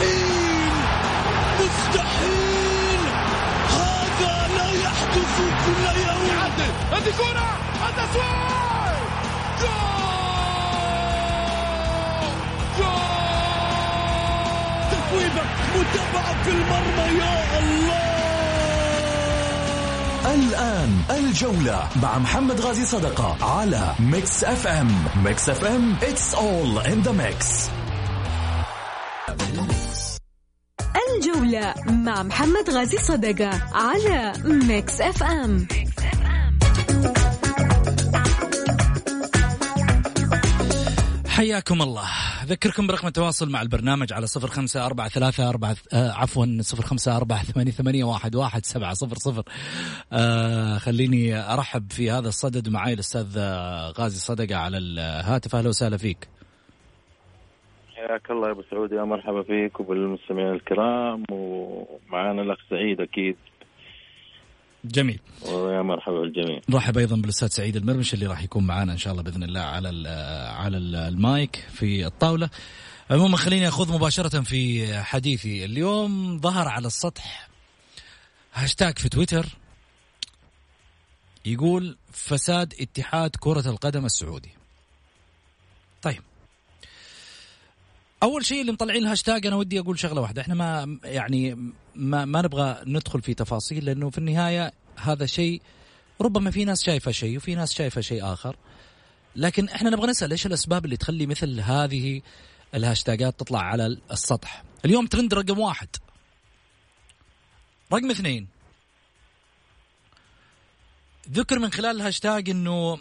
مستحيل مستحيل. هذا لا يحدث كل يوم. يعدل. هذه كرة. التسويق جول! متابعة في المرمى يا الله. الآن الجولة مع محمد غازي صدقة على Mix FM. Mix FM it's all in the mix. مع محمد غازي صدقة على Mix FM حياكم الله. أذكركم برقم التواصل مع البرنامج على صفر خمسة أربعة ثلاثة أربعة آه عفوا صفر خمسة أربعة ثمانية, ثمانية واحد, واحد سبعة صفر صفر. آه خليني أرحب في هذا الصدد معي الأستاذ آه، غازي صدقة على الهاتف. أهلا وسهلا فيك. حياك الله يا أبو سعود يا مرحبا فيك وبالمستمعين الكرام ومعانا الأخ سعيد أكيد. جميل. ويا مرحبا بالجميع. نرحب أيضا بالأستاذ سعيد المرمش اللي راح يكون معنا إن شاء الله بإذن الله على على ال- المايك في الطاولة. عموما خليني أخوض مباشرة في حديثي. اليوم ظهر على السطح هاشتاج في تويتر يقول فساد اتحاد كرة القدم السعودي. طيب. أول شيء اللي مطلعين الهاشتاج أنا ودي أقول شغلة واحدة. إحنا ما يعني ما, ما نبغى ندخل في تفاصيل لأنه في النهاية هذا شيء ربما في ناس شايفة شيء وفي ناس شايفة شيء آخر. لكن إحنا نبغى نسأل إيش الأسباب اللي تخلي مثل هذه الهاشتاجات تطلع على السطح؟ اليوم ترند رقم واحد. رقم اثنين. ذكر من خلال الهاشتاج إنه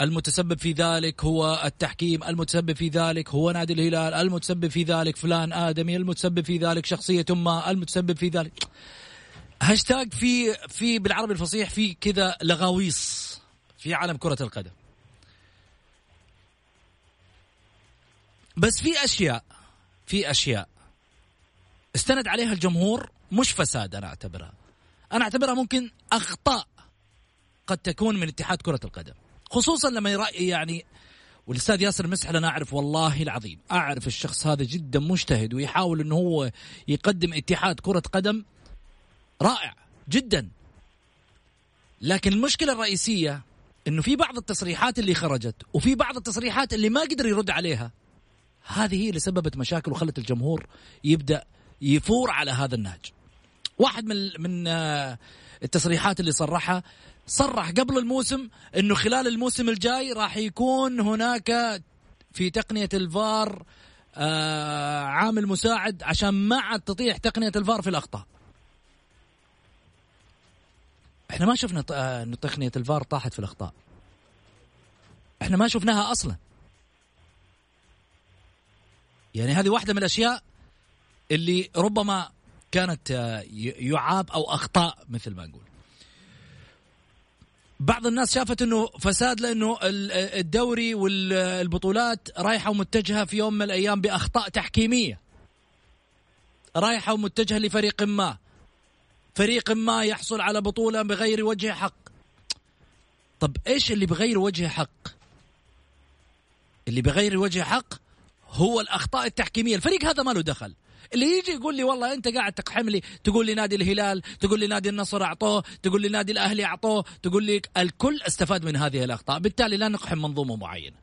المتسبب في ذلك هو التحكيم المتسبب في ذلك هو نادي الهلال المتسبب في ذلك فلان آدمي المتسبب في ذلك شخصية ما المتسبب في ذلك. هاشتاج في في بالعربي الفصيح في كذا لغاويص في عالم كرة القدم. بس في أشياء في أشياء استند عليها الجمهور مش فساد أنا أعتبرها. أنا أعتبرها ممكن أخطاء قد تكون من اتحاد كرة القدم. خصوصا لما يرأي يعني والأستاذ ياسر مسحل أنا أعرف والله العظيم أعرف الشخص هذا جدا مجتهد ويحاول إنه هو يقدم اتحاد كرة قدم رائع جدا. لكن المشكلة الرئيسية إنه في بعض التصريحات اللي خرجت وفي بعض التصريحات اللي ما قدر يرد عليها هذه هي اللي سببت مشاكل وخلت الجمهور يبدأ يفور على هذا النهج. واحد من من آه، التصريحات اللي صرحها صرح قبل الموسم إنه خلال الموسم الجاي راح يكون هناك في تقنية الفار آه عامل مساعد عشان ما عاد تطيح تقنية الفار في الأخطاء. إحنا ما شفنا آه، تقنية الفار طاحت في الأخطاء. إحنا ما شفناها أصلا. يعني هذه واحدة من الأشياء اللي ربما كانت آه، يعاب أو أخطاء مثل ما نقول. بعض الناس شافت إنه فساد لأنه ال- الدوري والبطولات رايحة ومتجهة في يوم من الأيام بأخطاء تحكيمية. رايحة ومتجهة لفريق ما. فريق ما يحصل على بطولة بغير وجه حق. طب إيش اللي بغير وجه حق؟ اللي بغير وجه حق هو الأخطاء التحكيمية، الفريق هذا ما له دخل. اللي يجي يقول لي والله أنت قاعد تقحم لي تقول لي نادي الهلال تقول لي نادي النصر أعطوه تقول لي نادي الأهلي أعطوه تقول لي الكل استفاد من هذه الأخطاء. بالتالي لا نقحم منظومة معينة.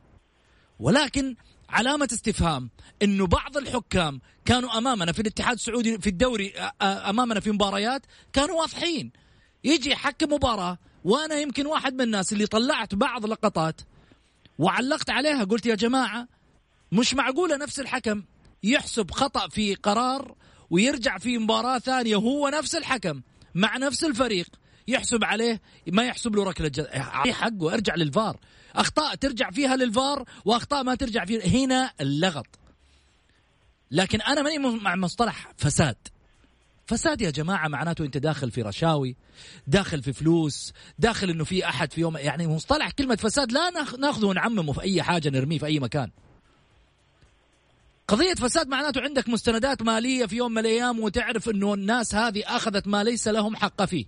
ولكن علامة استفهام إنه بعض الحكام كانوا أمامنا في الاتحاد السعودي في الدوري أمامنا في مباريات كانوا واضحين. يجي يحكم مباراة وأنا يمكن واحد من الناس اللي طلعت بعض لقطات وعلقت عليها قلت يا جماعة مش معقولة نفس الحكم؟ يحسب خطأ في قرار ويرجع في مباراة ثانية هو نفس الحكم مع نفس الفريق. يحسب عليه ما يحسب له ركلة جزاء حقه أرجع للفار. أخطاء ترجع فيها للفار وأخطاء ما ترجع فيها. هنا اللغط. لكن أنا ماني مع مصطلح فساد. فساد يا جماعة معناته أنت داخل في رشاوي داخل في فلوس داخل أنه في أحد في يوم. يعني مصطلح كلمة فساد لا ناخ- ناخذه ونعممه في أي حاجة نرميه في أي مكان. قضية فساد معناته عندك مستندات مالية في يوم من الأيام وتعرف أنه الناس هذه أخذت ما ليس لهم حق فيه.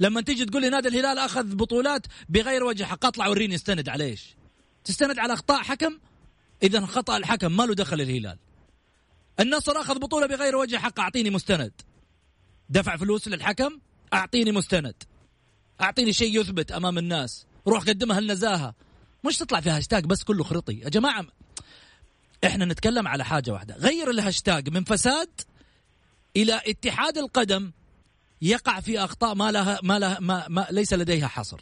لما تيجي تقول لي نادي الهلال أخذ بطولات بغير وجه حق أطلع وريني استند على إيش؟ تستند على أخطاء حكم؟ إذا خطأ الحكم ما له دخل الهلال. النصر أخذ بطولة بغير وجه حق أعطيني مستند. دفع فلوس للحكم أعطيني مستند. أعطيني شيء يثبت أمام الناس. روح قدمها النزاهه مش تطلع في هاشتاج بس كله خرطي. يا جماعة إحنا نتكلم على حاجة واحدة. غير الهاشتاج من فساد إلى اتحاد القدم يقع في أخطاء ما لها ما لها ما, ما ليس لديها حصر.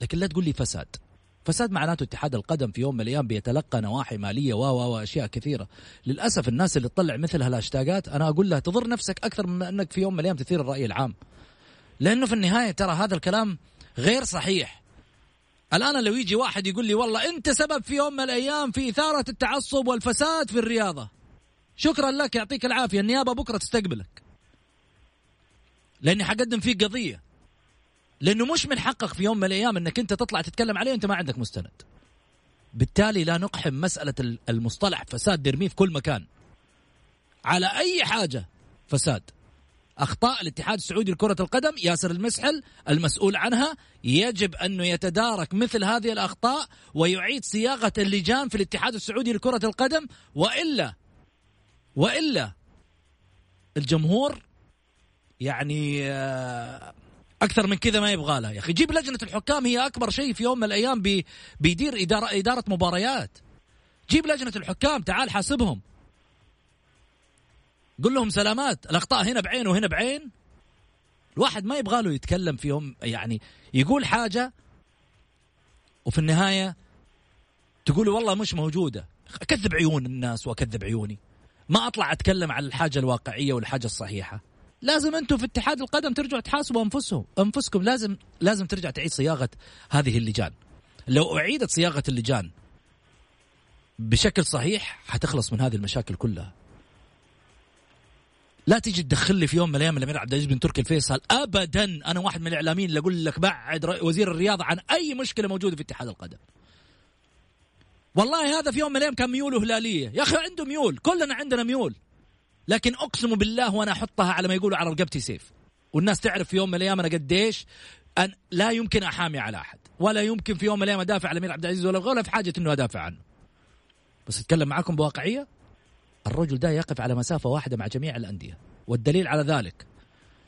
لكن لا تقول لي فساد. فساد معناته اتحاد القدم في يوم من الأيام بيتلقى نواحي مالية و وأشياء كثيرة. للأسف الناس اللي تطلع مثل هالهاشتاجات أنا أقول لها تضر نفسك أكثر من أنك في يوم من الأيام تثير الرأي العام. لأنه في النهاية ترى هذا الكلام غير صحيح. الآن لو يجي واحد يقول لي والله أنت سبب في يوم من الأيام في إثارة التعصب والفساد في الرياضة. شكرا لك يعطيك العافية. النيابة بكرة تستقبلك. لأني حقدم فيك قضية. لأنه مش من حقك في يوم من الأيام إنك أنت تطلع تتكلم عليه وأنت ما عندك مستند. بالتالي لا نقحم مسألة المصطلح فساد نرميه في كل مكان. على أي حاجة فساد. أخطاء الاتحاد السعودي لكرة القدم ياسر المسحل المسؤول عنها يجب انه يتدارك مثل هذه الأخطاء ويعيد صياغة اللجان في الاتحاد السعودي لكرة القدم وإلا وإلا الجمهور يعني آه، أكثر من كذا ما يبغى لها يا أخي جيب لجنة الحكام هي أكبر شيء في يوم من الأيام بي بيدير اداره إدارة مباريات. جيب لجنة الحكام تعال حاسبهم. قل لهم سلامات الأخطاء هنا بعين وهنا بعين. الواحد ما يبغى له يتكلم في يوم يعني يقول حاجة وفي النهاية تقول والله مش موجودة. أكذب عيون الناس وأكذب عيوني. ما أطلع أتكلم عن الحاجة الواقعية والحاجة الصحيحة. لازم أنتم في اتحاد القدم ترجعوا تحاسبوا أنفسهم أنفسكم. لازم لازم ترجع تعيد صياغة هذه اللجان. لو أعيدت صياغة اللجان بشكل صحيح حتخلص من هذه المشاكل كلها. لا تيجي تدخل لي في يوم من الأيام الامير عبد العزيز بن تركي الفيصل. ابدا. أنا واحد من الإعلاميين اللي أقول لك بعد وزير الرياضة عن أي مشكلة موجودة في اتحاد القدم. والله هذا في يوم من الأيام كان ميوله هلالية. يا أخي عنده ميول. كلنا عندنا ميول. لكن أقسم بالله وأنا أحطها على ما يقولوا على رقبتي سيف. والناس تعرف في يوم من الأيام أنا قديش أن لا يمكن أحامي على أحد. ولا يمكن في يوم من الأيام أدافع على الأمير عبد العزيز ولا ولا في حاجة إنه أدافع عنه. بس أتكلم معاكم بواقعية. الرجل ده يقف على مسافة واحدة مع جميع الأندية. والدليل على ذلك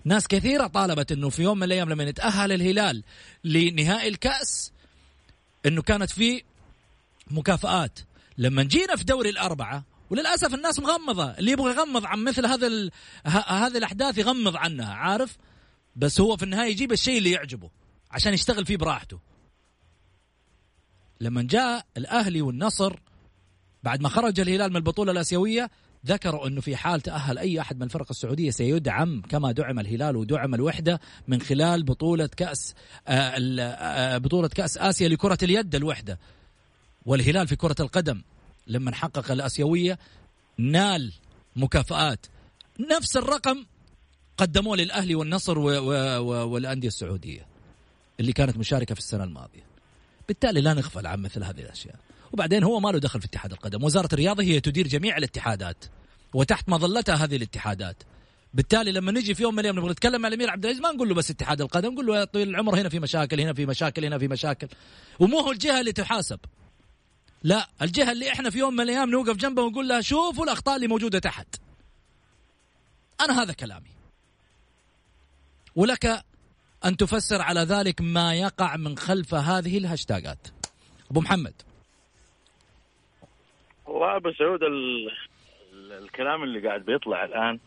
ناس كثيرة طالبت إنه في يوم من الأيام لما يتأهل الهلال لنهائي الكأس إنه كانت في مكافآت. لما جينا في دوري الأربعة وللأسف الناس مغمضة اللي يبغى يغمض عن مثل هذا. هذه الأحداث يغمض عنها عارف؟ بس هو في النهاية يجيب الشيء اللي يعجبه عشان يشتغل فيه براحته. لما جاء الأهلي والنصر بعد ما خرج الهلال من البطولة الآسيوية ذكروا أنه في حال تأهل أي أحد من الفرق السعودية سيدعم كما دعم الهلال ودعم الوحدة من خلال بطولة كأس آه، آه، بطولة كأس آسيا لكرة اليد الوحدة. والهلال في كرة القدم لما حقق الآسيوية نال مكافآت. نفس الرقم قدموه للأهلي والنصر و و و والأندية السعودية اللي كانت مشاركة في السنة الماضية. بالتالي لا نغفل عن مثل هذه الأشياء. وبعدين هو ما له دخل في اتحاد القدم. وزارة الرياضة هي تدير جميع الاتحادات وتحت مظلتها هذه الاتحادات. بالتالي لما نجي في يوم من الأيام نبغى نتكلم مع الأمير عبد العزيز ما نقول له بس اتحاد القدم نقول له يا طويل العمر هنا في مشاكل هنا في مشاكل هنا في مشاكل. ومو هو الجهة اللي تحاسب. لا الجهة اللي إحنا في يوم من الأيام نوقف جنبها ونقول لها شوفوا الأخطاء اللي موجودة تحت. أنا هذا كلامي. ولك أن تفسر على ذلك ما يقع من خلف هذه الهاشتاجات أبو محمد. والله ابو سعود ال... الكلام اللي قاعد بيطلع الآن.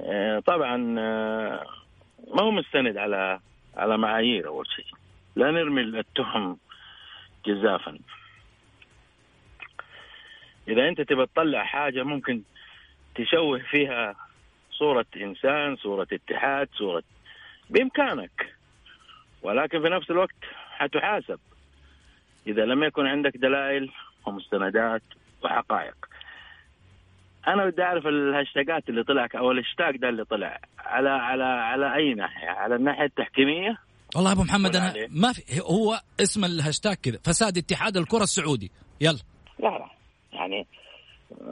آه، طبعا آه، ما هو مستند على على معايير أول شيء. لا نرمي التهم جزافا. إذا أنت تبى تطلع حاجة ممكن تشوه فيها صورة إنسان صورة اتحاد صورة بإمكانك. ولكن في نفس الوقت حتحاسب. إذا لم يكن عندك دلائل ومستندات وحقائق. أنا بدي أعرف الهاشتاجات اللي طلع أو الهاشتاج ده اللي طلع. على على على أي ناحية؟ على الناحية التحكيمية؟ والله أبو محمد أنا ما في هو اسم الهاشتاج كذا. فساد اتحاد الكرة السعودي. يلا. لا لا. يعني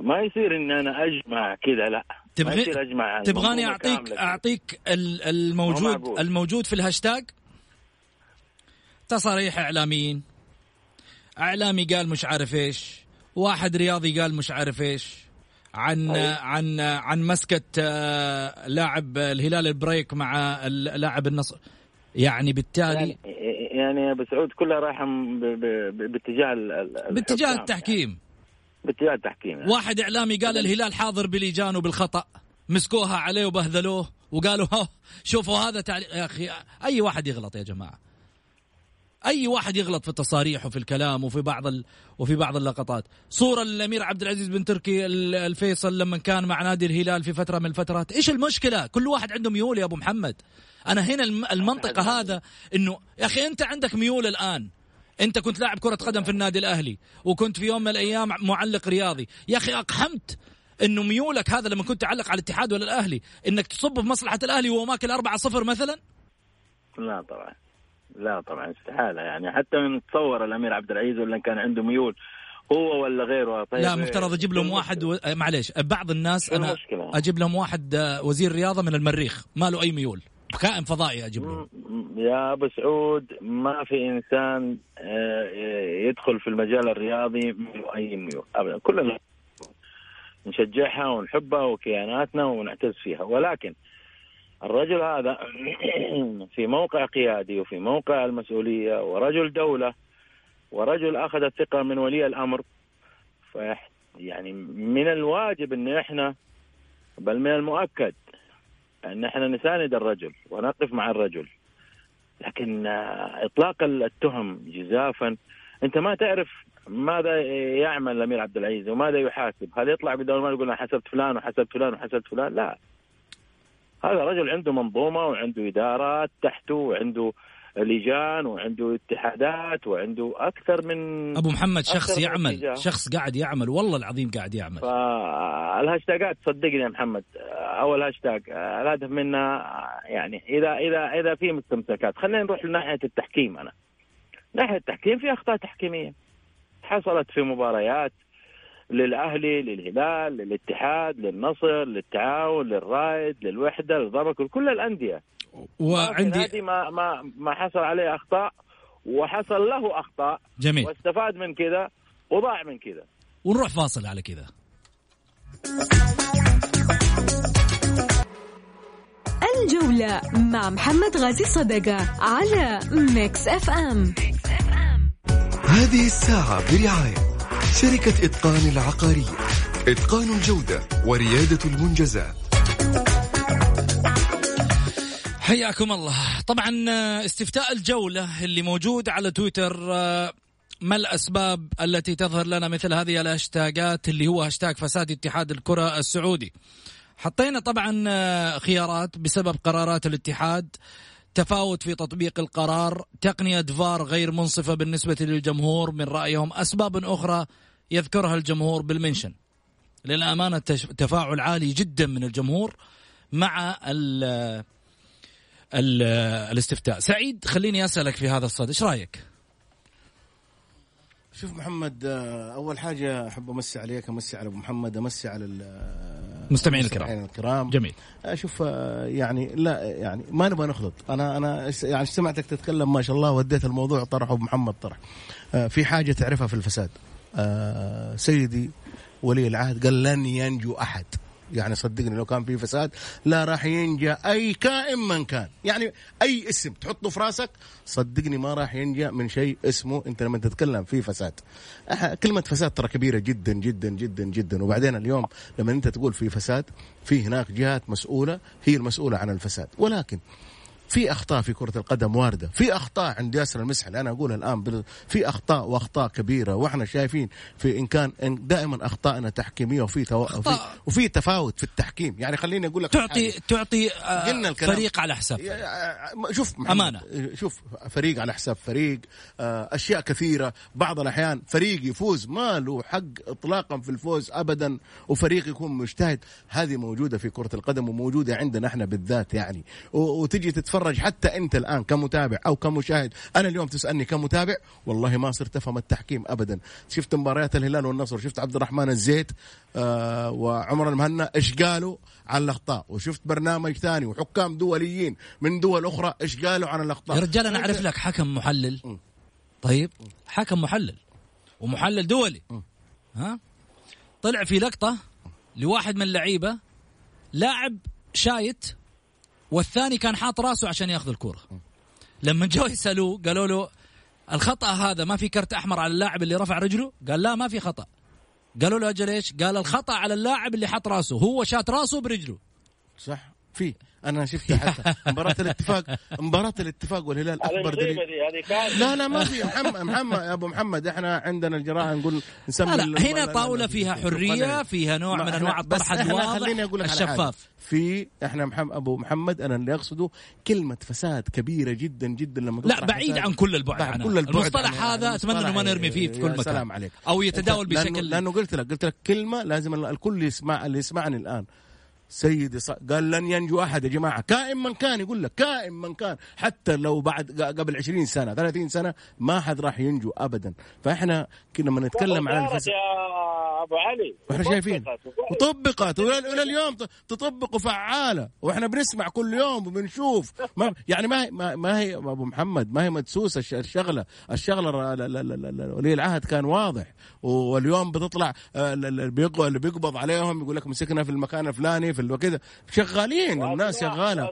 ما يصير إن أنا أجمع كذا لا. تبغي أجمع تبغاني اعطيك أعطيك الموجود الموجود في الهاشتاج؟ تصاريح إعلاميين. إعلامي قال مش عارف إيش. واحد رياضي قال مش عارف إيش عن. عن عن مسكة آه، لاعب الهلال البريك مع لاعب النصر يعني بالتالي يعني يعني يا أبو سعود كلها رايحة باتجاه ال- باتجاه التحكيم يعني. باتجاه التحكيم يعني. واحد إعلامي قال الهلال حاضر بلجان وبالخطأ مسكوها عليه وبهذلوه وقالوا شوفوا هذا تعليق يا أخي أي واحد يغلط يا جماعة أي واحد يغلط في التصاريح وفي الكلام وفي بعض ال... وفي بعض اللقطات. صورة للأمير عبد العزيز بن تركي ال- الفيصل لما كان مع نادي الهلال في فترة من الفترات. إيش المشكلة؟ كل واحد عنده ميول يا أبو محمد. أنا هنا الم- المنطقة هذا إنه يا أخي أنت عندك ميول الآن. أنت كنت لاعب كرة قدم في النادي الأهلي وكنت في يوم من الأيام معلق رياضي. يا أخي أقحمت إنه ميولك هذا لما كنت تعلق على الاتحاد ولا الاهلي إنك تصب في مصلحة الأهلي وهو ماكل 4-0 مثلا؟ لا طبعا. لا طبعا استحالة يعني حتى من تصور الأمير عبد العزيز ولا كان عنده ميول هو ولا غيره طيب لا مفترض أجيب لهم شو واحد؟ و... معليش بعض الناس شو أنا المشكلة؟ أجيب لهم واحد آه، وزير رياضة من المريخ ما له أي ميول كائن فضائي أجيب لهم م- يا أبو سعود ما في إنسان آه، يدخل في المجال الرياضي من أي ميول ابدا كلنا نشجعها ونحبها وكياناتنا ونعتز فيها ولكن الرجل هذا في موقع قيادي وفي موقع المسؤولية ورجل دولة ورجل أخذ الثقة من ولي الأمر. فيح- يعني من الواجب إن إحنا بل من المؤكد إن إحنا نساند الرجل ونقف مع الرجل. لكن آه، إطلاق التهم جزافا أنت ما تعرف ماذا يعمل الأمير عبد العزيز وماذا يحاسب. هل يطلع قدام المال يقول أنا حسبت فلان وحسبت فلان وحسبت فلان؟ لا. هذا رجل عنده منظومة وعنده إدارات تحته وعنده لجان وعنده اتحادات وعنده أكثر من أبو محمد شخص يعمل اتجاه. شخص قاعد يعمل والله العظيم قاعد يعمل فالهاشتاجات صدقني يا محمد أول هاشتاج الهدف منها يعني إذا إذا إذا في مستمسكات خلينا نروح لناحية التحكيم أنا ناحية التحكيم في أخطاء تحكيمية حصلت في مباريات للأهلي للهلال للاتحاد للنصر للتعاون للرائد للوحدة للضبك كل الأندية. وعندي نادي ما ما ما حصل عليه أخطاء وحصل له أخطاء. جميل. واستفاد من كذا وضاع من كذا. ونروح فاصل على كذا. الجولة مع محمد غازي صدقة على Mix FM. هذه الساعة برعاية شركة إتقان العقارية إتقان الجودة وريادة المنجزات. حياكم الله. طبعا آه، استفتاء الجولة اللي موجود على تويتر آه، ما الأسباب التي تظهر لنا مثل هذه الهاشتاجات اللي هو هاشتاج فساد اتحاد الكرة السعودي؟ حطينا طبعا آه، خيارات بسبب قرارات الاتحاد. تفاوت في تطبيق القرار تقنية فار غير منصفة بالنسبة للجمهور من رأيهم أسباب أخرى يذكرها الجمهور بال mention. للأمانة تفاعل عالي جدا من الجمهور مع ال ال الاستفتاء. سعيد خليني أسألك في هذا الصدد إيش رأيك؟ شوف محمد آه، أول حاجة أحب أمسي عليك أمسي على أبو محمد أمسي على ال- مستمعين المستمعين الكرام. الكرام. جميل. أشوف آه، يعني لا يعني ما نبغى نخلط. أنا أنا يعني سمعتك تتكلم ما شاء الله وديت الموضوع طرحه أبو محمد طرح. آه، في حاجة تعرفها في الفساد. آه، سيدي ولي العهد قال لن ينجو أحد. يعني صدقني لو كان في فساد لا راح ينجى أي كائن من كان. يعني أي اسم تحطه في راسك صدقني ما راح ينجى من شيء اسمه. أنت لما تتكلم في فساد كلمة فساد ترى كبيرة جدا جدا جدا جدا. وبعدين اليوم لما أنت تقول في فساد في هناك جهات مسؤولة هي المسؤولة عن الفساد. ولكن في أخطاء في كرة القدم واردة في أخطاء عند ياسر المسحل أنا أقولها الآن في أخطاء وأخطاء كبيرة وإحنا شايفين في إن كان إن دائما أخطائنا تحكيمية وفي تو... وفي. وفي تفاوت في التحكيم يعني خليني أقول لك تعطي حاجة. تعطي آه، قلنا الكلام. فريق على حساب شوف محمد، أمانة. شوف فريق على حساب فريق آه، أشياء كثيرة بعض الأحيان فريق يفوز ما له حق اطلاقا في الفوز ابدا وفريق يكون مجتهد هذه موجودة في كرة القدم وموجودة عندنا إحنا بالذات يعني و- وتجي تتفرج حتى انت الان كمتابع أو كمشاهد. أنا اليوم تسألني كمتابع والله ما صرت افهم التحكيم ابدا. شفت مباريات الهلال والنصر شفت عبد الرحمن الزيت آه وعمر المهنا إيش قالوا عن الأخطاء؟ وشفت برنامج ثاني وحكام دوليين من دول أخرى إيش قالوا عن الأخطاء؟ يا رجال أنا أعرف لك حكم محلل. طيب حكم محلل. ومحلل دولي. ها؟ طلع في لقطة لواحد من اللعيبه لاعب شايت والثاني كان حاط راسه عشان ياخذ الكورة. لما جو يسألوه قالوا له الخطأ هذا ما في كرت أحمر على اللاعب اللي رفع رجله؟ قال لا ما في خطأ. قالوا له أجل إيش؟ قال الخطأ على اللاعب اللي حط راسه هو شات راسه برجله. صح. في أنا شفتها حتى مباراة الاتفاق مباراة الاتفاق والهلال أكبر دليل. لا لا ما في. محمد محمد يا أبو محمد إحنا عندنا الجراحة نقول نسمي لا, لا هنا طاولة فيها حرية فيها نوع من أنواع الطرح الواضح الشفاف. في إحنا محمد أبو محمد أنا اللي أقصده كلمة فساد كبيرة جدا جدا لما لا بعيد عن كل البعد عن كل البعد المصطلح هذا أتمنى إنه ما نرمي فيه في كل مكان. سلام عليك أو يتداول بشكل لأنه, لأنه قلت لك قلت لك كلمة لازم الكل يسمع اللي يسمعني الآن. سيدي ص... قال لن ينجو أحد يا جماعة. كائن من كان يقول لك كائن من كان. حتى لو بعد قبل 20 سنة 30 سنة ما حد راح ينجو ابدا. فإحنا كنا لما نتكلم عن الفساد. يا أبو علي. وإحنا شايفين. وطبقت. وإلى اليوم تطبق وفعالة. وإحنا بنسمع كل يوم وبنشوف. ما يعني ما هي ما, هي أبو محمد ما هي مدسوسة. الشغلة الشغلة ولي العهد كان واضح. واليوم بتطلع آه، اللي بيقبض عليهم يقول لك مسكنا في المكان الفلاني في كذا شغالين الناس شغالة.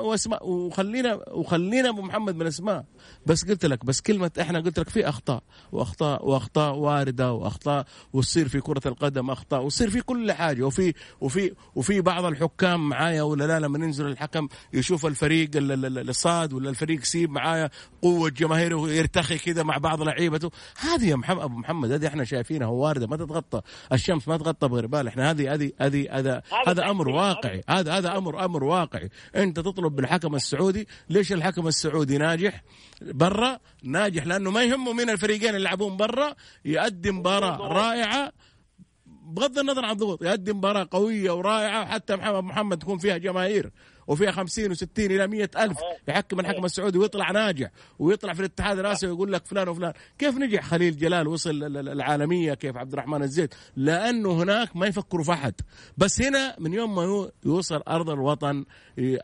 وأسماء وخلينا وخلينا أبو محمد بالاسماء بس قلت لك بس كلمة إحنا قلت لك في أخطاء وأخطاء وأخطاء واردة وأخطاء وتصير في كرة القدم أخطاء وتصير في كل حاجة وفي وفي وفي بعض الحكام معايا ولا لا لما ينزل الحكم يشوف الفريق الصاد ولا الفريق سيب معايا قوة جماهيره يرتخي كذا مع بعض لعيبته. هذه يا محمد أبو محمد هذه إحنا شايفينها واردة ما تتغطى. الشمس ما تغطى بغربال إحنا هذه هذه هذه هذا هذا أمر واقعي هذا هذا أمر أمر واقعي. أنت تطلب بالحكم السعودي ليش الحكم السعودي ناجح؟ برا ناجح لأنه ما يهمه مين الفريقين اللي يلعبون برا يقدم مباراة رائعة. بغض النظر عن الضغوط يقدم مباراة قوية ورائعة وحتى محمد محمد تكون فيها جماهير. وفيها خمسين وستين إلى مئة ألف يحكم الحكم السعودي ويطلع ناجح ويطلع في الاتحاد الآسيوي ويقول لك فلان وفلان. كيف نجح خليل جلال وصل العالمية كيف عبد الرحمن الزيت؟ لأنه هناك ما يفكروا في أحد. بس هنا من يوم ما يوصل أرض الوطن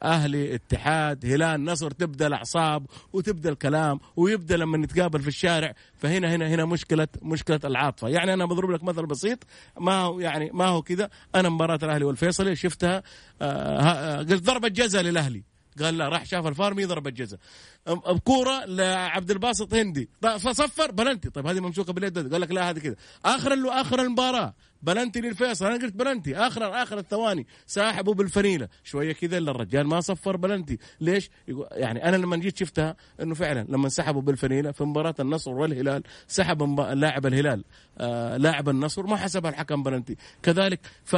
أهلي اتحاد هلال نصر تبدأ الأعصاب وتبدأ الكلام ويبدأ لما نتقابل في الشارع فهنا هنا هنا مشكلة مشكلة العاطفة. يعني أنا بضرب لك مثل بسيط ما هو يعني ما هو كذا. أنا مباراة الأهلي والفيصلي شفتها آه قلت ضربة جزاء للأهلي. قال لا راح شاف الفار مي ضربة جزاء بكوره لعبد الباسط هندي. فصفر بلنتي. طيب هذه ممسوكة باليد. قال لك لا هذه كذا. آخر آخر المباراة. بلنتي للفيصل. أنا قلت بلنتي. اخر آخر الثواني. ساحبه بالفنيله شوية كذا الا الرجال ما صفر بلنتي. ليش؟ يعني أنا لما جيت شفتها إنه فعلا لما سحبوا بالفنيله في مباراة النصر والهلال سحب لاعب الهلال. آه لاعب النصر. ما حسبها الحكم بلنتي. كذلك ف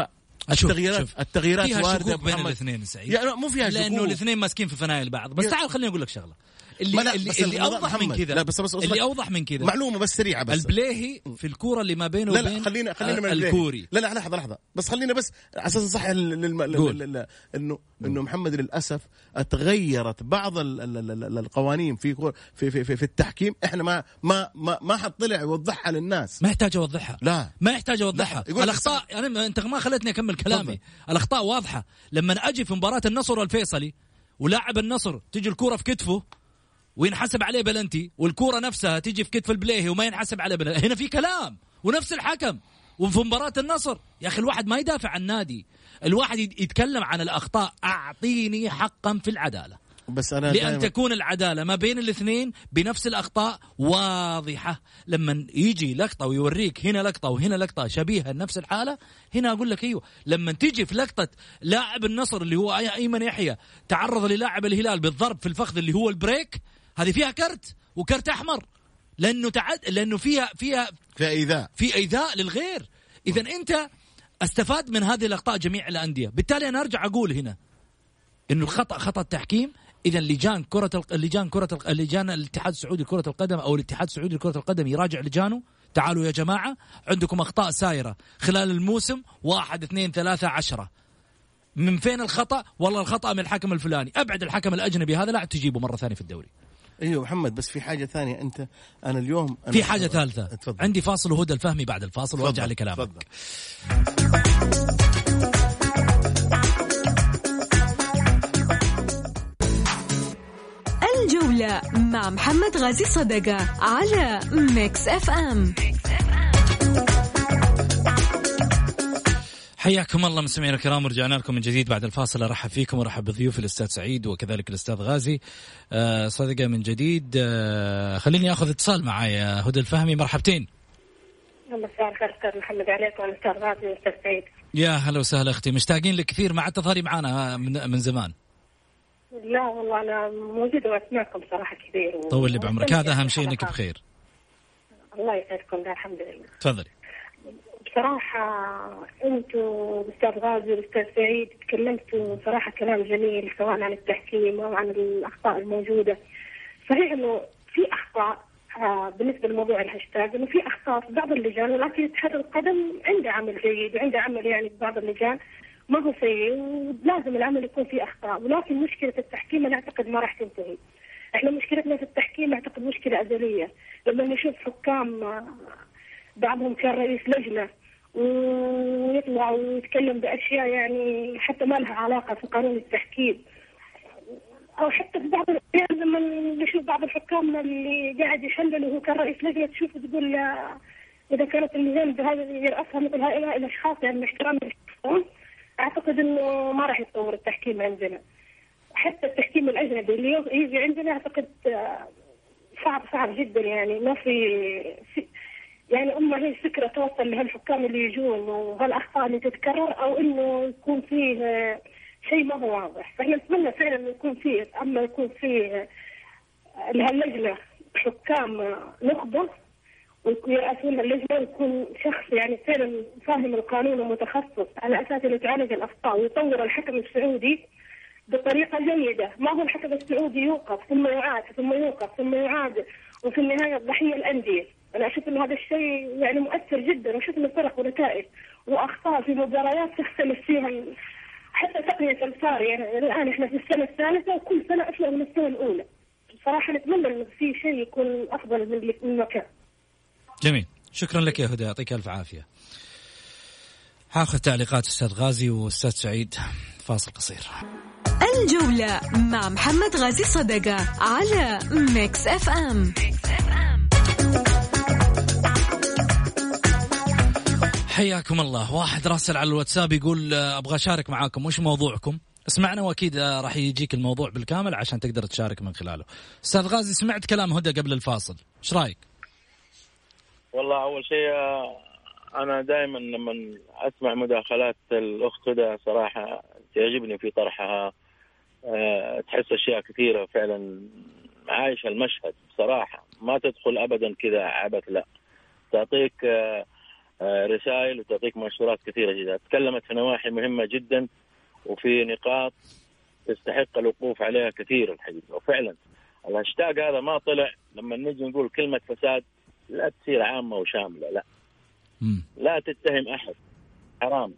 التغييرات شوف. التغييرات واردة بين الاثنين سعيد. يعني مو فيها شكوك. لأنه الاثنين ماسكين في فنايل بعض بس تعال خليني أقول لك شغلة. اللي لا اللي, اللي أوضح من كذا. لا بس بس اللي أوضح من كذا. معلومة بس سريعة بس. البليهي في الكورة اللي ما بينه وبين لا لا خلينا خلينا من الكوري. لا لا لحظة لحظة. بس خلينا بس على أساس صح انه إنه محمد للأسف تغيرت بعض القوانين في في في, في التحكيم. إحنا ما ما ما ما حد طلع يوضحها للناس. ما يحتاج أوضحها. لا. ما يحتاج أوضحها. الاخطاء يعني أنت ما خلتني أكمل كلامي. الأخطاء واضحة. لما أجي في مباراة النصر والفيصلي ولاعب النصر تجي الكورة في كتفه وينحسب عليه بلنتي والكورة نفسها تيجي في كتف البليهي وما ينحسب عليه بلنتي. هنا في كلام ونفس الحكم. وفي مباراة النصر يا أخي الواحد ما يدافع عن النادي الواحد يتكلم عن الأخطاء. أعطيني حقا في العدالة. بس أنا لأن تكون العدالة ما بين الاثنين بنفس الأخطاء واضحة. لما يجي لقطة ويوريك هنا لقطة وهنا لقطة شبيهة لنفس الحالة هنا أقول لك أيوه. لما تيجي في لقطة لاعب النصر اللي هو أيمن يحيى تعرض للاعب الهلال بالضرب في الفخذ اللي هو البريك هذه فيها كرت وكرت أحمر لأنه تعد لأنه فيها فيها في إيذاء. في إيذاء للغير. اذا أنت أستفاد من هذه الأخطاء جميع الأندية. بالتالي أنا أرجع أقول هنا إنه الخطأ خطأ التحكيم. اذا لجان كرة لجان كرة لجان الاتحاد السعودي لكرة القدم أو الاتحاد السعودي لكرة القدم يراجع لجانه. تعالوا يا جماعة عندكم أخطاء سايره خلال الموسم واحد اثنين ثلاثة عشرة. من فين الخطأ؟ والله الخطأ من الحكم الفلاني، أبعد الحكم الأجنبي هذا لا تجيبه مرة ثانية في الدوري. أيوه محمد بس في حاجة ثانية. أنت أنا اليوم أنا في حاجة ثالثة. اتفضل. عندي فاصل وهدى الفهمي بعد الفاصل وأرجع لكلامك. تفضل. الجولة مع محمد غازي صدقة على Mix FM, Mix حياكم الله مستمعينا الكرام ورجعنا لكم من جديد بعد الفاصل. أرحب فيكم وأرحب بضيوف الأستاذ سعيد وكذلك الأستاذ غازي. آه صدقة من جديد. آه خليني آخذ اتصال معي هدى الفهمي مرحبتين. مساء الخير أستاذ محمد عليكم أستاذ غازي وأستاذ سعيد. يا هلا وسهلا أختي. مشتاقين لك كثير ما عاد تظهري معنا من, من زمان. لا والله أنا موجودة وأسمعكم صراحة كثير. و... طول لي بعمرك. هذا أهم شيء إنك بخير. الله يسعدكم الحمد لله. تفضلي. بصراحة أنتم أستاذ غازي والأستاذ سعيد تكلمتوا صراحة كلام جميل سواء عن التحكيم أو عن الأخطاء الموجودة. صحيح أنه في أخطاء آه بالنسبة لموضوع الهاشتاج أنه في أخطاء في بعض اللجان ولكن اتحاد القدم عنده عمل جيد وعنده عمل يعني في بعض اللجان. ما هو سيء ولازم العمل يكون فيه أخطاء ولكن مشكلة التحكيم أنا أعتقد ما راح تنتهي. إحنا مشكلتنا في التحكيم أعتقد مشكلة أزلية. لما نشوف حكام آه، بعضهم كان رئيس لجنة ويطلع ويتكلم بأشياء يعني حتى ما لها علاقة في قانون التحكيم. أو حتى في بعض الأحيان لما نشوف بعض الحكام اللي قاعد يحلل وهو كان رئيس لجنة تشوف تقول إذا كانت اللجان بهذا يرأسها مثل هؤلاء الاشخاص يعني احترام أعتقد إنه ما راح يتطور التحكيم عندنا. حتى التحكيم الأجنبي اللي يجي عندنا أعتقد صعب صعب جدا يعني. ما في يعني اما هي فكرة توصل لهالحكام اللي يجون وهالأخطاء اللي تتكرر أو إنه يكون فيه شيء ما هو واضح. فإحنا نتمنى فعلا إنه يكون فيه أما يكون فيه لهاللجنة حكام نخبة ويرأسون اللجنة ويكون شخص يعني فعلا فاهم القانون ومتخصص على أساس إنه يعالج الأخطاء ويطور الحكم السعودي بطريقة جيدة، ما هو الحكم السعودي يوقف ثم يعاد ثم يوقف ثم يعاد وفي النهاية ضحية الأندية، أنا أشوف انه هذا الشيء يعني مؤثر جدا وشفنا فرق ونتائج وأخطاء في مباريات تختلف فيها حتى تقنية الفار يعني الآن إحنا في السنة الثالثة وكل سنة اسوء من السنة الأولى. بصراحه نتمنى انه في شيء يكون أفضل من من مكان. جميل، شكرا لك يا هدى يعطيك ألف عافية. هاخذ تعليقات أستاذ غازي وأستاذ سعيد فاصل قصير. الجولة مع محمد غازي صدقة على Mix FM حياكم الله. واحد راسل على الواتساب يقول آه، أبغى أشارك معاكم. وش موضوعكم؟ اسمعنا وأكيد آه، راح يجيك الموضوع بالكامل عشان تقدر تشارك من خلاله. أستاذ غازي سمعت كلام هدى قبل الفاصل. إيش رأيك؟ والله أول شيء آه، أنا دائما لما أسمع مداخلات الأخت هدى صراحة تعجبني في طرحها. تحس أشياء كثيرة فعلا عايشة المشهد بصراحه ما تدخل ابدا كذا عبث لا. تعطيك أه رسائل وتعطيك منشورات كثيرة جدا. تكلمت في نواحي مهمة جدا وفي نقاط تستحق الوقوف عليها كثير الحقيقة وفعلا الهاشتاج هذا ما طلع لما نجي نقول كلمة فساد لا تصير عامة وشاملة لا. لا تتهم أحد. حرام.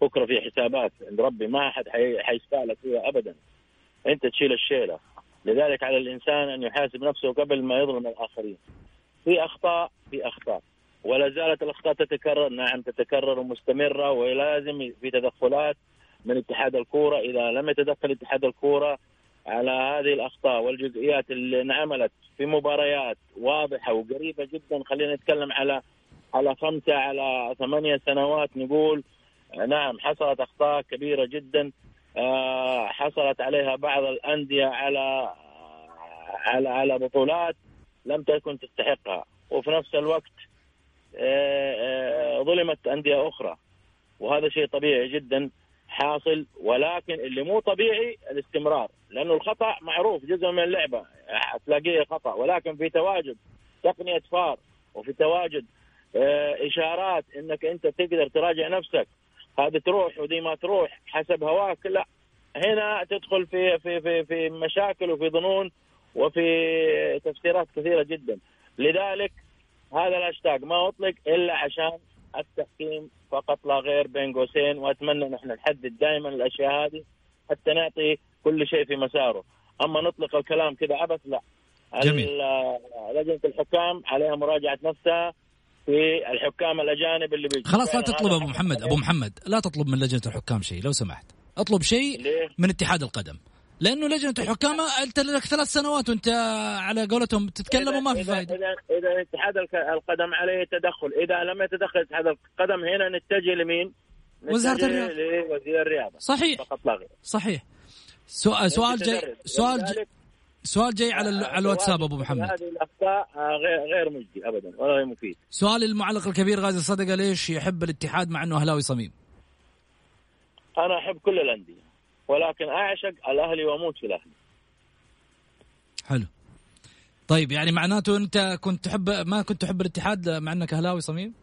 بكرة في حسابات عند ربي ما أحد حيشفع لك فيها ابدا. أنت تشيل الشيلة. لذلك على الإنسان أن يحاسب نفسه قبل ما يظلم الآخرين. في أخطاء في أخطاء. ولا زالت الأخطاء تتكرر. نعم تتكرر ومستمرة ولازم في تدخلات من اتحاد الكورة. إذا لم يتدخل اتحاد الكورة على هذه الأخطاء والجزئيات اللي انعملت في مباريات واضحة وقريبة جدا خلينا نتكلم على على خمسة على ثمانية سنوات نقول نعم حصلت أخطاء كبيرة جدا. آه، حصلت عليها بعض الأندية على على على بطولات لم تكن تستحقها. وفي نفس الوقت ظلمت أندية أخرى. وهذا شيء طبيعي جدا حاصل ولكن اللي مو طبيعي الاستمرار لأنه الخطأ معروف جزء من اللعبة تلاقيه خطأ. ولكن في تواجد تقنية فار وفي تواجد إشارات إنك أنت تقدر تراجع نفسك. هذه تروح ودي ما تروح حسب هواك لا. هنا تدخل في في في في مشاكل وفي ظنون وفي تفسيرات كثيرة جدا. لذلك هذا الهاشتاج ما أطلق إلا عشان التحكيم فقط لا غير بين قوسين وأتمنى نحن نحدد دائما الأشياء هذه حتى نعطي كل شيء في مساره. أما نطلق الكلام كذا عبث لا. جميل. لجنة الحكام عليها مراجعة نفسها في الحكام الأجانب اللي بيجي خلاص لا تطلب أبو محمد. أبو محمد لا تطلب من لجنة الحكام شيء لو سمحت. أطلب شيء من اتحاد القدم. لأنه لجنة الحكام انت لك ثلاث سنوات وأنت على قولتهم تتكلم وما في فائده اذا اذا اتحاد القدم عليه تدخل. إذا لم يتدخل اتحاد القدم هنا نتجه لمين؟ وزارة الرياضة. لوزير الرياضة. صحيح. فقط لا غير. صحيح. سؤال سؤال جاي. سؤال جاي سؤال جاي على على الواتساب أبو محمد. هذه الأخطاء آه، غير غير مجدي ابدا ولا غير مفيد سؤال المعلق الكبير غازي صدقه ليش يحب الاتحاد مع إنه أهلاوي صميم؟ أنا أحب كل الأندية. ولكن أعشق الأهلي وأموت في الأهلي. حلو. طيب يعني معناته أنت كنت تحب ما كنت تحب الاتحاد مع أنك أهلاوي صميم؟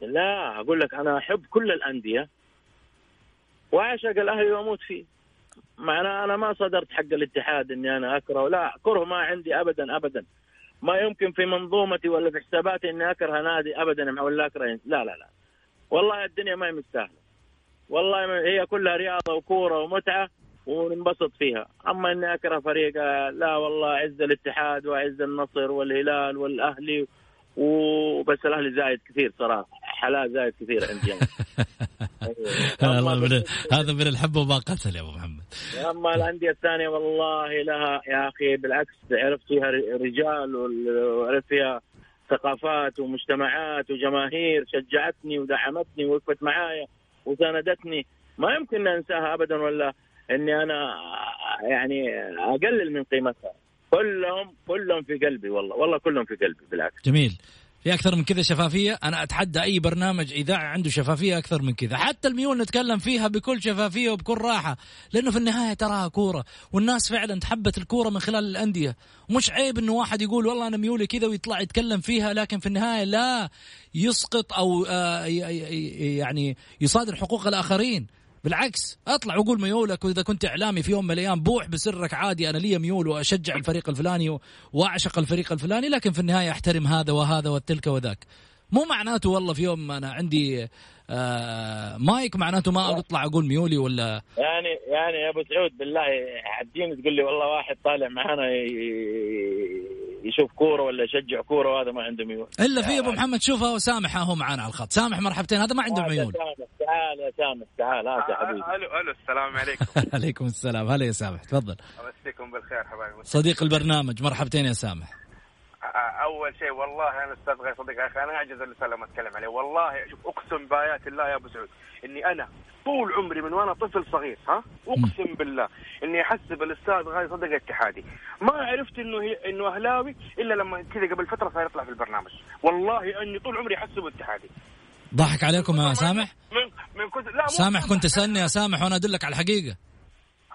لا أقول لك أنا أحب كل الأندية وأعشق الأهلي وأموت فيه. معناه أنا ما صدرت حق الاتحاد إني أنا أكره لا كره ما عندي ابدا ابدا. ما يمكن في منظومتي ولا في حساباتي إني أكره نادي ابدا ولا اكره لا لا لا. والله الدنيا ما هي مستاهلة. والله هي كلها رياضة وكورة ومتعة وننبسط فيها. أما إني أكره فريق لا والله اعز الاتحاد واعز النصر والهلال والأهلي وبس الأهلي زايد كثير صراحة. حلال زايد كثير عندي هذا من الحب وما قتل يا أبو محمد. أما الأندية الثانية والله لها يا أخي بالعكس عرفت فيها رجال وعرفت فيها ثقافات ومجتمعات وجماهير شجعتني ودعمتني ووقفت معايا. وساندتني ما يمكن أنساها ابدا ولا أني أنا يعني أقلل من قيمتها. كلهم كلهم في قلبي والله. والله كلهم في قلبي بالعكس. جميل. في أكثر من كذا شفافية. أنا أتحدى أي برنامج إذاعي عنده شفافية أكثر من كذا. حتى الميول نتكلم فيها بكل شفافية وبكل راحة. لأنه في النهاية تراها كورة. والناس فعلا تحبت الكورة من خلال الأندية. مش عيب إنه واحد يقول والله أنا ميولي كذا ويطلع يتكلم فيها لكن في النهاية لا. يسقط أو آه، يعني يصادر حقوق الآخرين. بالعكس أطلع وقول ميولك وإذا كنت إعلامي في يوم من الأيام بوح بسرك عادي أنا لي ميول وأشجع الفريق الفلاني وأعشق الفريق الفلاني لكن في النهاية أحترم هذا وهذا والتلك وذاك. مو معناته والله في يوم أنا عندي آه مايك معناته ما أطلع أقول ميولي ولا؟ يعني يعني يا أبو سعود بالله عديني تقول لي والله واحد طالع معانا يشوف كورة ولا يشجع كورة وهذا ما عنده ميول إلا في أبو محمد. شوفه سامح هو معانا على الخط. سامح مرحبتين هذا ما عنده ميول تعال يا سامح تعال هات يا حبيبي. ألو ألو السلام عليكم. عليكم السلام. هلا يا سامح تفضل. امسيكم بالخير حبايبي. صديق البرنامج مرحبتين يا سامح. أول شيء والله أنا أستاذ غير صديق يا أخي أنا أعجز اللسان لما أتكلم عليه. والله شوف أقسم بآيات الله يا أبو سعود إني أنا طول عمري من وأنا طفل صغير ها؟ أقسم بالله إني أحسب الأستاذ غاي صدق اتحادي. ما عرفت إنه هي إنه أهلاوي إلا لما كذا قبل فترة صار يطلع في البرنامج. والله إني طول عمري احسبه اتحادي. ضحك عليكم يا سامح؟ من من كنت لا سامح كنت تسالني يا سامح وأنا أدلك على الحقيقة.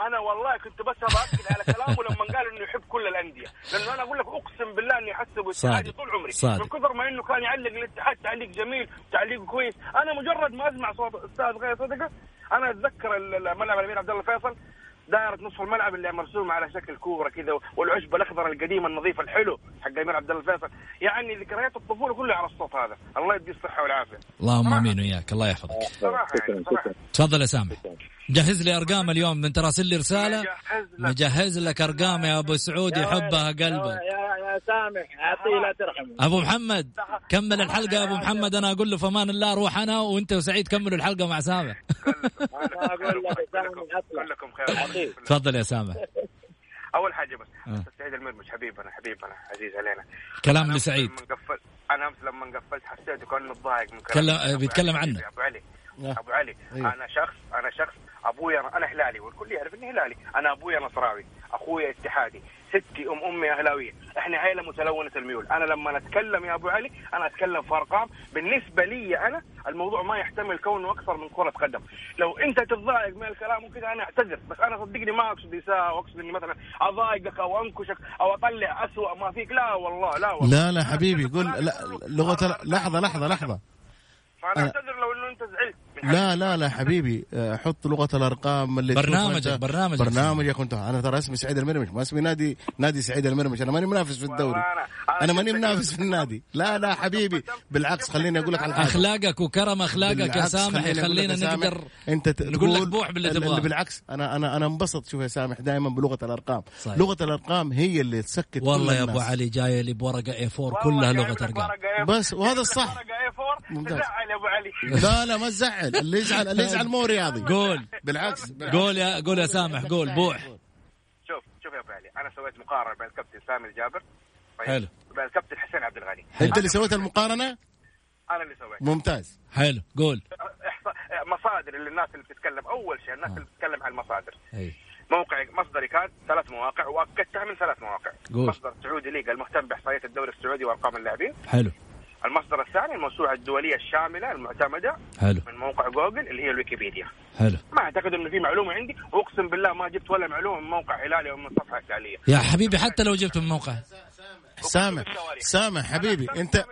أنا والله كنت بس باكد على كلامه لما قال إنه يحب كل الأندية لأنه أنا أقول لك أقسم بالله إني احسبه اتحادي صادق. طول عمري صادق. من كثر ما إنه كان يعلق الاتحاد تعليق جميل تعليق كويس أنا مجرد ما أسمع صوت أستاذ غير صدقة أنا أتذكر ملعب الأمير عبد الله فيصل دائرة نصف الملعب اللي مرسومة على شكل كورة كذا والعشب الأخضر القديم النظيف الحلو حق الأمير عبد الله فيصل يعني ذكريات الطفولة كلها على الصوت هذا. الله يديه الصحة والعافية. اللهم آمين وياك الله يحفظك. صراحة يعني تفضل يا سامح جهز لي أرقام اليوم. من تراسل لي رسالة. مجهز لك. مجهز لك أرقام يا أبو سعود يحبها قلبك. يا يا سامح أعطيه لا ترحم أبو محمد كمل الحلقة يا أبو محمد. أنا أقول له في أمان الله روح أنا وأنت وسعيد. كملوا الحلقة مع سامح أقول لك كلكم خير. تفضل يا سامح أول حاجة بس آه. سعيد المرمش حبيبنا حبيبنا عزيز علينا كلام لسعيد قفلت أنا أمس لما قفلت حسيته كأنه متضايق من كلم- كلامي. بيتكلم أبو علي، عنك. أبو علي آه. أبو علي أيوه. أنا شخص أنا شخص أبوي أنا, أنا هلالي والكل يعرف إني هلالي أنا أبوي نصراوي أخوي اتحادي ستي أم أمي أهلاوية. إحنا عائله متلونه الميول. أنا لما أتكلم يا أبو علي أنا أتكلم في أرقام. بالنسبة لي أنا الموضوع ما يحتمل كونه أكثر من كرة قدم. لو أنت تتضايق من الكلام وكذا أنا أعتذر. بس أنا صدقني ما أقصد اساءه واقصد إني مثلا أضايقك أو أنكشك أو أطلع اسوء ما فيك. لا والله لا والله. لا لا حبيبي قول. لا لغة لحظة لحظة لحظة. فأنا أعتذر لو إنه أنت زعلت. لا لا لا حبيبي آه، حط لغة الأرقام اللي برنامجك-. برنامجك. برنامجك كنت أنا ترى اسمي سعيد المرمش ما اسمي نادي نادي سعيد المرمش أنا ماني منافس في الدوري أنا ماني منافس في النادي لا لا حبيبي بالعكس خليني أقول لك على أخلاقك وكرم أخلاقك يا سامح يخلينا سامح، نقدر أنت نقول لك تقول بوح باللي ال- تبغاه. بالعكس أنا أنا أنا انبسط شوف يا سامح دائما بلغة الأرقام صحيح. لغة الأرقام هي اللي تسكت والله كل يا أبو. علي جاية لي بورقة اي 4 والله كلها لغة أرقام ورقة A4. بس وهذا الصح. ورقة A4 ممتاز. تزعل يا أبو علي. لا لا ما تزعل. اللي يزعل اللي يزعل مو رياضي. قول. بالعكس قول يا قول يا سامح قول بوح. شوف شوف يا أبو علي أنا سويت مقارنة بين الكابتن سامي الجابر طيب، حلو. وبين الكابتن حسين عبد الغني. أنت اللي سويت المقارنة؟ أنا اللي سويت. ممتاز. حلو قول. اللي الناس اللي بتتكلم أول شيء الناس آه. اللي بتتكلم عن المصادر. موقع مصدري كان ثلاث مواقع واكدتها من ثلاث مواقع. قول. مصدر Saudi Liga المهتم باحصائيات الدوري السعودي وأرقام اللاعبين. حلو. المصدر الثاني الموسوعة الدولية الشاملة المعتمدة حلو. من موقع جوجل اللي هي الويكيبيديا. حلو. ما أعتقد إنه في معلومة عندي. واقسم بالله ما جبت ولا معلومة من موقع هلالي أو من صفحة هلاليه يا حبيبي حتى لو جبت من موقع. سامح. سامح. حبيبي. انت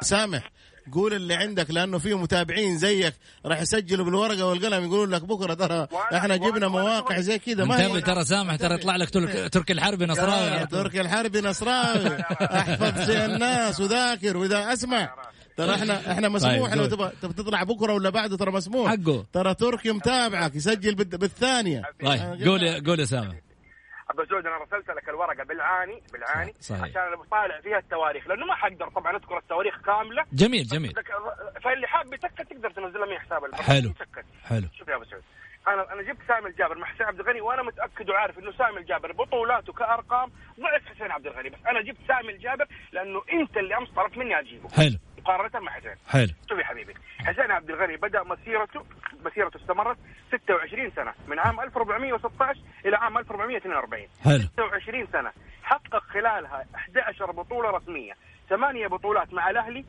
سامح. قول اللي عندك لأنه في متابعين زيك راح يسجلوا بالورقة والقلم يقولون لك بكرة ترى إحنا جبنا مواقع زي كذا ما انتبه ترى سامح ترى يطلع لك ترك- تركي الحربي نصراوي. تركي الحربي نصراوي. أحفظ زي الناس وذاكر وإذا أسمع ترى إحنا إحنا مسموح طيب، لو قول. تبغى تطلع بكرة ولا بعده ترى مسموح. حقه. ترى تركي متابعك يسجل بالثانية. طيب قول قول يا سامح. أبو سعود أنا رسلت لك الورقة بالعاني بالعاني صحيح. عشان أنا بطالع فيها التواريخ لأنه ما حقدر طبعا أذكر التواريخ كاملة جميل جميل فاللي حاب يتاكد تقدر تنزلها من حساب البرنامج حلو. يتأكد. حلو شوف يا أبو سعود أنا أنا جبت سامي الجابر مع حسين عبد الغني وأنا متأكد وعارف إنه سامي الجابر بطولاته كارقام ضعف حسين عبد الغني بس أنا جبت سامي الجابر لأنه أنت اللي أمس طلبت مني أجيبه حلو مقارنة مع حسين. حلو. شوف يا حبيبي. حسين عبد الغني بدأ مسيرته مسيرته استمرت 26 سنة من عام 1416 إلى عام 1442 حلو. 26 سنة. حقق خلالها 11 بطولة رسمية ثمانية بطولات مع الأهلي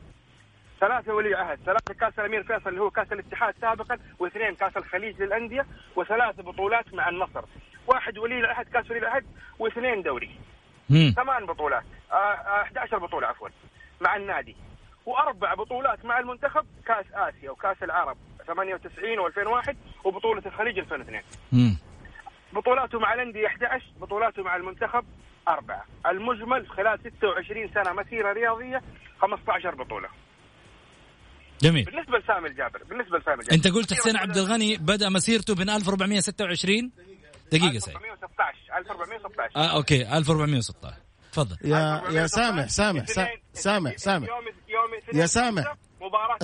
ثلاثة ولي عهد، ثلاثة كأس الأمير فيصل اللي هو كأس الاتحاد سابقا، واثنين كأس الخليج للأندية، وثلاث بطولات مع النصر. واحد ولي العهد كأس ولي العهد، واثنين دوري. ثمان بطولات، آه، آه، 11 بطولة عفوا مع النادي. وأربع بطولات مع المنتخب كأس آسيا وكأس العرب 98 و2001 وبطولة الخليج 2002. مم. بطولاته مع الأندية 11 بطولاته مع المنتخب أربعة. المجمل خلال 26 سنة مسيرة رياضية 15 بطولة. جميل. بالنسبة لسامي الجابر بالنسبة لسامي الجابر. أنت قلت حسين عبد الغني بدأ مسيرته من 1426 دقيقة سعيد 1416 1416 آه أوكي 1416 تفضل. يا يا سامح سامح سا- سامح سامح. يا سامح. مباراة.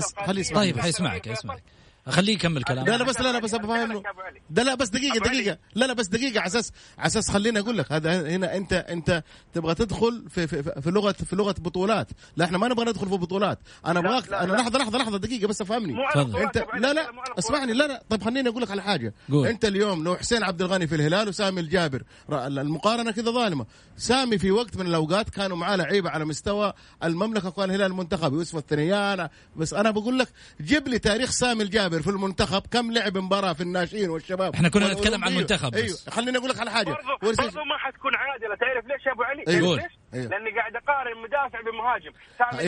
طيب حيسمعك حيسمعك خليه يكمل كلامه. لا لا بس لا لا بس بفهمه ده لا بس دقيقة. دقيقة. لا لا بس دقيقة على أساس على أساس خليني أقول لك هذا هنا أنت أنت تبغى تدخل في في, في لغة في لغة بطولات. لا إحنا ما نبغى ندخل في بطولات. أنا ابغاك أنا لا. لحظة لحظة لحظة دقيقة بس أفهمني. انت لا لا اسمعني لا لا. طب خليني أقول لك على حاجة. قول. أنت اليوم لو حسين عبد الغني في الهلال وسامي الجابر را- المقارنة كذا ظالمة. سامي في وقت من الأوقات كانوا معاه لعيبة على مستوى المملكة وكان الهلال المنتخب يوسف الثنيان. بس أنا بقول لك جيب لي تاريخ سامي الجابر. في المنتخب كم لعب مباراة في الناشئين والشباب؟ إحنا كنا نتكلم عن والأولمبية. المنتخب بس. أيوه. خليني أقول لك على حاجة. برضو برضو ما حتكون عادلة. تعرف ليش يا أبو علي؟ قول. ليش؟ أيوة. لأني قاعد أقارن مدافع بمهاجم.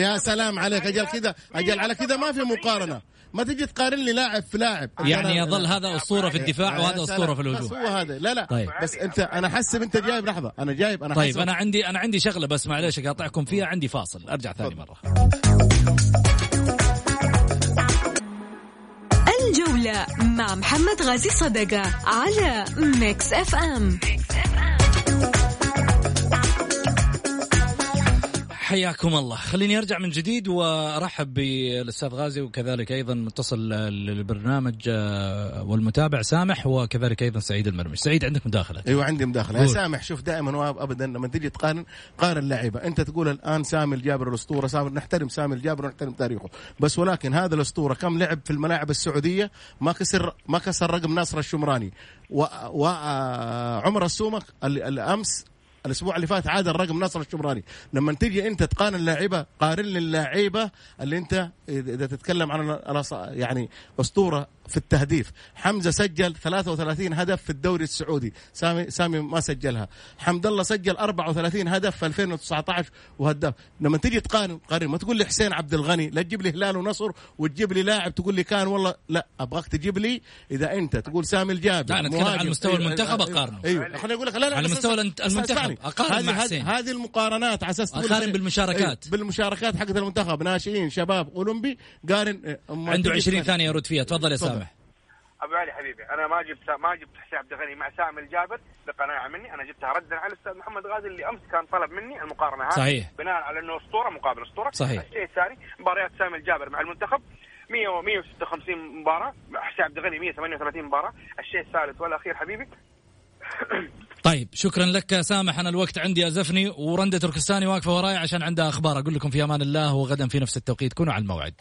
يا سلام عليك أجل كذا أجل على كذا ما في مقارنة. ما تجي تقارن لي لاعب في لاعب. يعني يظل هذا أسطورة في الدفاع وهذا. أسطورة في بس الهجوم هو هذا. لا لا. طيب. بس انت أنا حسب أنت جايب لحظة. أنا جايب أنا طيب حسب. أنا عندي أنا عندي شغلة بس معليش أقاطعكم فيها. عندي فاصل. أرجع ثاني مرة. مع محمد غازي صدقة على Mix FM حياكم الله. خليني أرجع من جديد وأرحب بالأستاذ غازي وكذلك أيضا متصل للبرنامج آه، والمتابع سامح وكذلك أيضا سعيد المرمش. سعيد عندك مداخلة؟ أيوه عندي مداخلة. يا. سامح شوف دائما وابدا لما تيجي تقارن قارن لعيبه أنت تقول الآن سامي الجابر الأسطورة سامي نحترم سامي الجابر ونحترم تاريخه. بس ولكن هذا الأسطورة كم لعب في الملاعب السعودية؟ ما كسر ما كسر رقم ناصر الشمراني. وعمر السومك اللي اللي امس الأسبوع اللي فات عاد الرقم نصر الشمراني لما تيجي أنت تقارن اللعيبه قارن لي اللعيبه اللي أنت اذا تتكلم عن يعني أسطورة في التهديف. حمزة سجل 33 هدف في الدوري السعودي. سامي سامي ما سجلها. حمد الله سجل 34 هدف في 2019 وهداف. لما تيجي تقارن قارن ما تقول لي حسين عبد الغني لا تجيب لي هلال ونصر وتجيب لي لاعب تقول لي كان والله لا أبغاك تجيب لي إذا أنت تقول سامي الجابر لا، نتكلم. على مستوى أيوة، المنتخب أيوة، أقارنه. أيوه. خليني أقول لك لا لا على مستوى المنتخب. أقارن هذه- مع هذه- حسين. هذه المقارنات على أساس لي- بالمشاركات. أيوة، بالمشاركات حقت المنتخب. ناشئين شباب أولمبي. قارن إيه، أما عنده تيجي 20 تقارن- ثانية يرد فيها. تفضل يا. سامح. أبو علي حبيبي أنا ما جبت ما جبت حسين عبد الغني مع سامي الجابر بقناعة مني. أنا جبتها ردا على الأستاذ محمد غازي اللي أمس كان طلب مني المقارنة هذه. صحيح. بناء على إنه أسطورة مقابل أسطورة. صحيح. الشيء الثاني مباريات سامي الجابر مع المنتخب. 100 و 156 مباراة. حسين عبد الغني 138 مباراة. الشيء الثالث والأخير حبيبي طيب شكرا لك سامح أنا الوقت عندي أزفني ورندة تركستاني واقفة وراي عشان عندها أخبار. أقول لكم في أمان الله وغدا في نفس التوقيت. كونوا على الموعد.